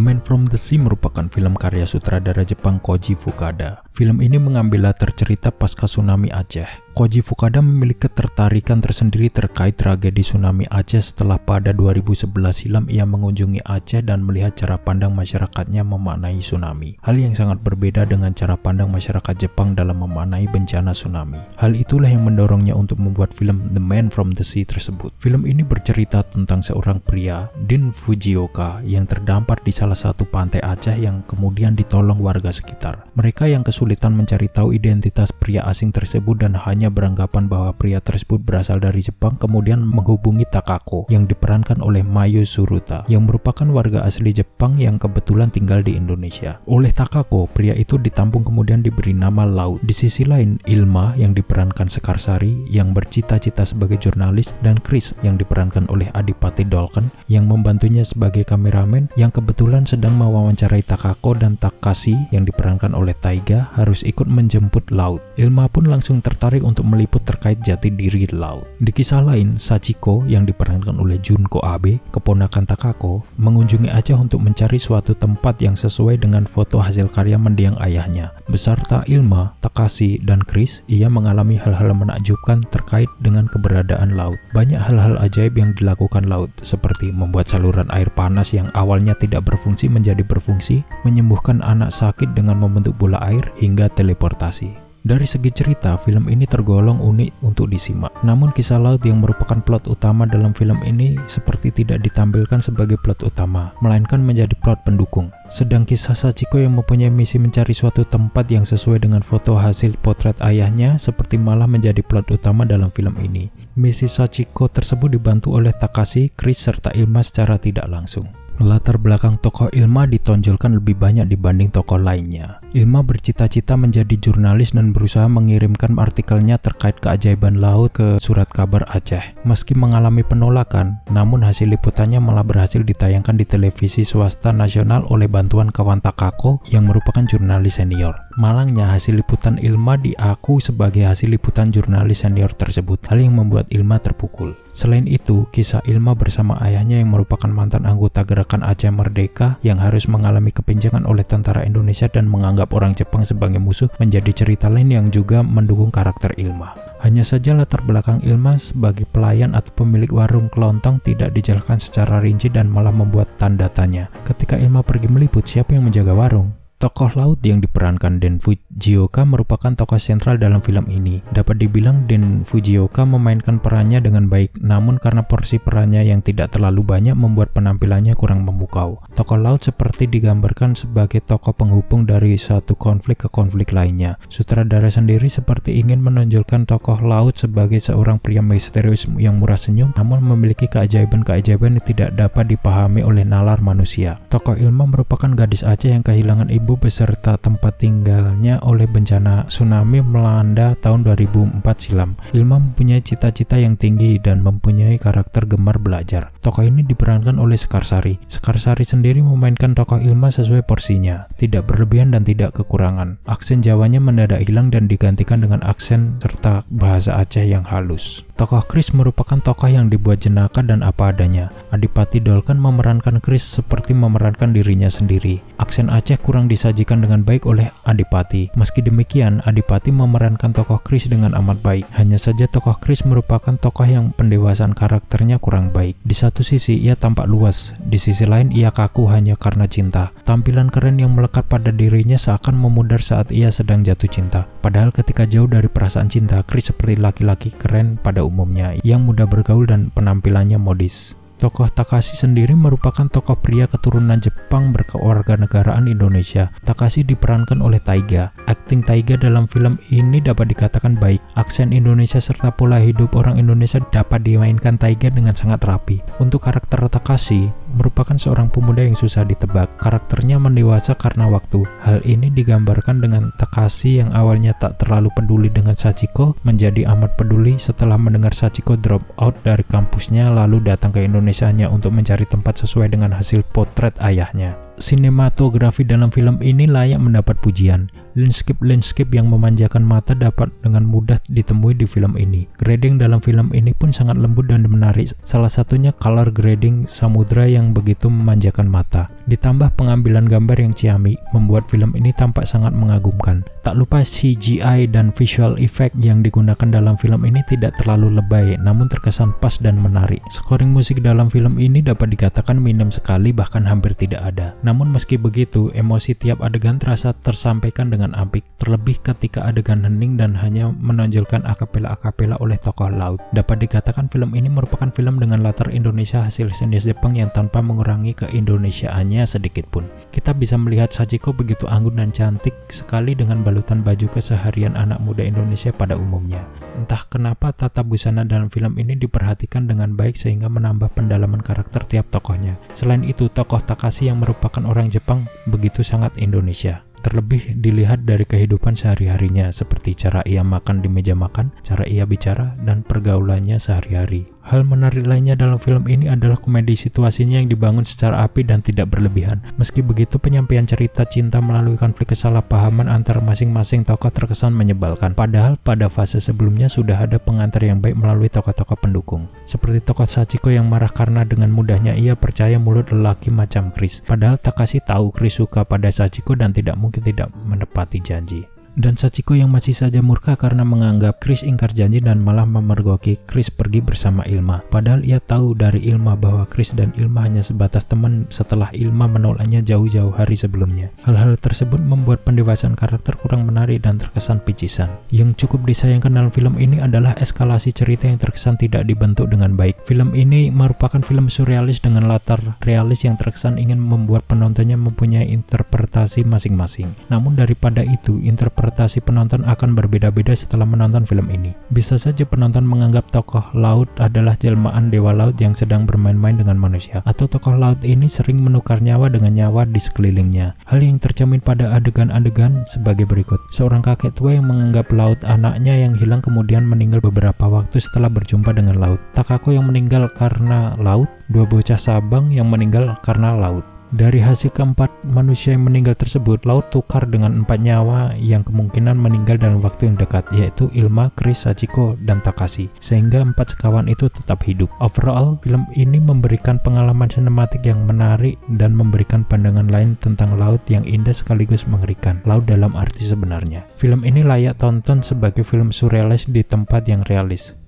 Man from the Sea merupakan film karya sutradara Jepang Koji Fukada. Film ini mengambil latar cerita pasca tsunami Aceh. Koji Fukada memiliki ketertarikan tersendiri terkait tragedi tsunami Aceh setelah pada 2011 silam ia mengunjungi Aceh dan melihat cara pandang masyarakatnya memaknai tsunami. Hal yang sangat berbeda dengan cara pandang masyarakat Jepang dalam memaknai bencana tsunami. Hal itulah yang mendorongnya untuk membuat film The Man from the Sea tersebut. Film ini bercerita tentang seorang pria, Din Fujioka, yang terdampar di salah satu pantai Aceh yang kemudian ditolong warga sekitar. Mereka yang kesulitan mencari tahu identitas pria asing tersebut dan hanya hanya beranggapan bahwa pria tersebut berasal dari Jepang kemudian menghubungi Takako yang diperankan oleh Mayu Suruta yang merupakan warga asli Jepang yang kebetulan tinggal di Indonesia. Oleh Takako, pria itu ditampung kemudian diberi nama Laut. Di sisi lain, Ilma yang diperankan Sekarsari yang bercita-cita sebagai jurnalis dan Chris yang diperankan oleh Adipati Dolken yang membantunya sebagai kameramen yang kebetulan sedang mewawancarai Takako dan Takashi yang diperankan oleh Taiga harus ikut menjemput Laut. Ilma pun langsung tertarik untuk meliput terkait jati diri laut. Di kisah lain, Sachiko yang diperankan oleh Junko Abe, keponakan Takako, mengunjungi Aceh untuk mencari suatu tempat yang sesuai dengan foto hasil karya mendiang ayahnya. Beserta Ilma, Takashi, dan Chris, ia mengalami hal-hal menakjubkan terkait dengan keberadaan laut. Banyak hal-hal ajaib yang dilakukan laut, seperti membuat saluran air panas yang awalnya tidak berfungsi menjadi berfungsi, menyembuhkan anak sakit dengan membentuk bola air, hingga teleportasi. Dari segi cerita, film ini tergolong unik untuk disimak. Namun kisah laut yang merupakan plot utama dalam film ini seperti tidak ditampilkan sebagai plot utama, melainkan menjadi plot pendukung. Sedang kisah Sachiko yang mempunyai misi mencari suatu tempat yang sesuai dengan foto hasil potret ayahnya seperti malah menjadi plot utama dalam film ini. Misi Sachiko tersebut dibantu oleh Takashi, Chris, serta Ilma secara tidak langsung. Latar belakang tokoh Ilma ditonjolkan lebih banyak dibanding tokoh lainnya. Ilma bercita-cita menjadi jurnalis dan berusaha mengirimkan artikelnya terkait keajaiban laut ke surat kabar Aceh. Meski mengalami penolakan, namun hasil liputannya malah berhasil ditayangkan di televisi swasta nasional oleh bantuan kawan Takako yang merupakan jurnalis senior. Malangnya hasil liputan Ilma diaku sebagai hasil liputan jurnalis senior tersebut, hal yang membuat Ilma terpukul. Selain itu, kisah Ilma bersama ayahnya yang merupakan mantan anggota gerakan Aceh Merdeka yang harus mengalami kepinjangan oleh tentara Indonesia dan menganggap orang Jepang sebagai musuh menjadi cerita lain yang juga mendukung karakter Ilma. Hanya saja latar belakang Ilma sebagai pelayan atau pemilik warung kelontong tidak dijelaskan secara rinci dan malah membuat tanda tanya. Ketika Ilma pergi meliput, siapa yang menjaga warung? Tokoh laut yang diperankan Den Fujioka merupakan tokoh sentral dalam film ini. Dapat dibilang Den Fujioka memainkan perannya dengan baik, namun karena porsi perannya yang tidak terlalu banyak membuat penampilannya kurang memukau. Tokoh laut seperti digambarkan sebagai tokoh penghubung dari satu konflik ke konflik lainnya. Sutradara sendiri seperti ingin menonjolkan tokoh laut sebagai seorang pria misterius yang murah senyum, namun memiliki keajaiban-keajaiban yang tidak dapat dipahami oleh nalar manusia. Tokoh Ilma merupakan gadis Aceh yang kehilangan ibu beserta tempat tinggalnya oleh bencana tsunami melanda tahun 2004 silam. Ilma mempunyai cita-cita yang tinggi dan mempunyai karakter gemar belajar. Tokoh ini diperankan oleh Sekarsari. Sekarsari sendiri memainkan tokoh Ilma sesuai porsinya, tidak berlebihan dan tidak kekurangan. Aksen Jawanya mendadak hilang dan digantikan dengan aksen serta bahasa Aceh yang halus. Tokoh Chris merupakan tokoh yang dibuat jenaka dan apa adanya. Adipati Dolken memerankan Chris seperti memerankan dirinya sendiri. Aksen Aceh kurang disajikan dengan baik oleh Adipati. Meski demikian, Adipati memerankan tokoh Chris dengan amat baik. Hanya saja tokoh Chris merupakan tokoh yang pendewasaan karakternya kurang baik. Di satu sisi ia tampak luas, di sisi lain ia kaku hanya karena cinta. Tampilan keren yang melekat pada dirinya seakan memudar saat ia sedang jatuh cinta. Padahal ketika jauh dari perasaan cinta, Chris seperti laki-laki keren pada umumnya yang mudah bergaul dan penampilannya modis. Tokoh Takashi sendiri merupakan tokoh pria keturunan Jepang berkewarganegaraan Indonesia. Takashi diperankan oleh Taiga. Akting Taiga dalam film ini dapat dikatakan baik. Aksen Indonesia serta pola hidup orang Indonesia dapat dimainkan Taiga dengan sangat rapi. Untuk karakter Takashi, merupakan seorang pemuda yang susah ditebak. Karakternya mendewasa karena waktu. Hal ini digambarkan dengan Takashi yang awalnya tak terlalu peduli dengan Sachiko menjadi amat peduli setelah mendengar Sachiko drop out dari kampusnya lalu datang ke Indonesia hanya untuk mencari tempat sesuai dengan hasil potret ayahnya. Sinematografi dalam film ini layak mendapat pujian. Landscape-landscape yang memanjakan mata dapat dengan mudah ditemui di film ini. Grading dalam film ini pun sangat lembut dan menarik. Salah satunya color grading samudra yang begitu memanjakan mata. Ditambah pengambilan gambar yang ciamik, membuat film ini tampak sangat mengagumkan. Tak lupa CGI dan visual effect yang digunakan dalam film ini tidak terlalu lebay, namun terkesan pas dan menarik. Scoring musik dalam film ini dapat dikatakan minim sekali bahkan hampir tidak ada. Namun meski begitu, emosi tiap adegan terasa tersampaikan dengan apik, terlebih ketika adegan hening dan hanya menonjolkan akapela-akapela oleh tokoh laut. Dapat dikatakan film ini merupakan film dengan latar Indonesia hasil senior Jepang yang tanpa mengurangi keindonesiaannya sedikit pun. Kita bisa melihat Sachiko begitu anggun dan cantik sekali dengan balutan baju keseharian anak muda Indonesia pada umumnya. Entah kenapa tata busana dalam film ini diperhatikan dengan baik sehingga menambah pendalaman karakter tiap tokohnya. Selain itu, tokoh Takashi yang merupakan orang Jepang begitu sangat Indonesia. Terlebih dilihat dari kehidupan sehari-harinya seperti cara ia makan di meja makan, cara ia bicara, dan pergaulannya sehari-hari. Hal menarik lainnya dalam film ini adalah komedi situasinya yang dibangun secara api dan tidak berlebihan. Meski begitu, penyampaian cerita cinta melalui konflik kesalahpahaman antara masing-masing tokoh terkesan menyebalkan. Padahal pada fase sebelumnya sudah ada pengantar yang baik melalui tokoh-tokoh pendukung. Seperti tokoh Sachiko yang marah karena dengan mudahnya ia percaya mulut lelaki macam Chris. Padahal Takashi tahu Chris suka pada Sachiko dan tidak mungkin tidak menepati janji dan Sachiko yang masih saja murka karena menganggap Chris ingkar janji dan malah memergoki Chris pergi bersama Ilma. Padahal ia tahu dari Ilma bahwa Chris dan Ilma hanya sebatas teman setelah Ilma menolaknya jauh-jauh hari sebelumnya. Hal-hal tersebut membuat pendewasaan karakter kurang menarik dan terkesan picisan. Yang cukup disayangkan dalam film ini adalah eskalasi cerita yang terkesan tidak dibentuk dengan baik. Film ini merupakan film surrealis dengan latar realis yang terkesan ingin membuat penontonnya mempunyai interpretasi masing-masing. Namun daripada itu, interpretasi interpretasi penonton akan berbeda-beda setelah menonton film ini. Bisa saja penonton menganggap tokoh laut adalah jelmaan dewa laut yang sedang bermain-main dengan manusia, atau tokoh laut ini sering menukar nyawa dengan nyawa di sekelilingnya. Hal yang tercermin pada adegan-adegan sebagai berikut. Seorang kakek tua yang menganggap laut anaknya yang hilang kemudian meninggal beberapa waktu setelah berjumpa dengan laut. Takako yang meninggal karena laut, dua bocah Sabang yang meninggal karena laut. Dari hasil keempat manusia yang meninggal tersebut, laut tukar dengan empat nyawa yang kemungkinan meninggal dalam waktu yang dekat, yaitu Ilma, Chris, Sachiko, dan Takashi, sehingga empat sekawan itu tetap hidup. Overall, film ini memberikan pengalaman sinematik yang menarik dan memberikan pandangan lain tentang laut yang indah sekaligus mengerikan, laut dalam arti sebenarnya. Film ini layak tonton sebagai film surrealis di tempat yang realis.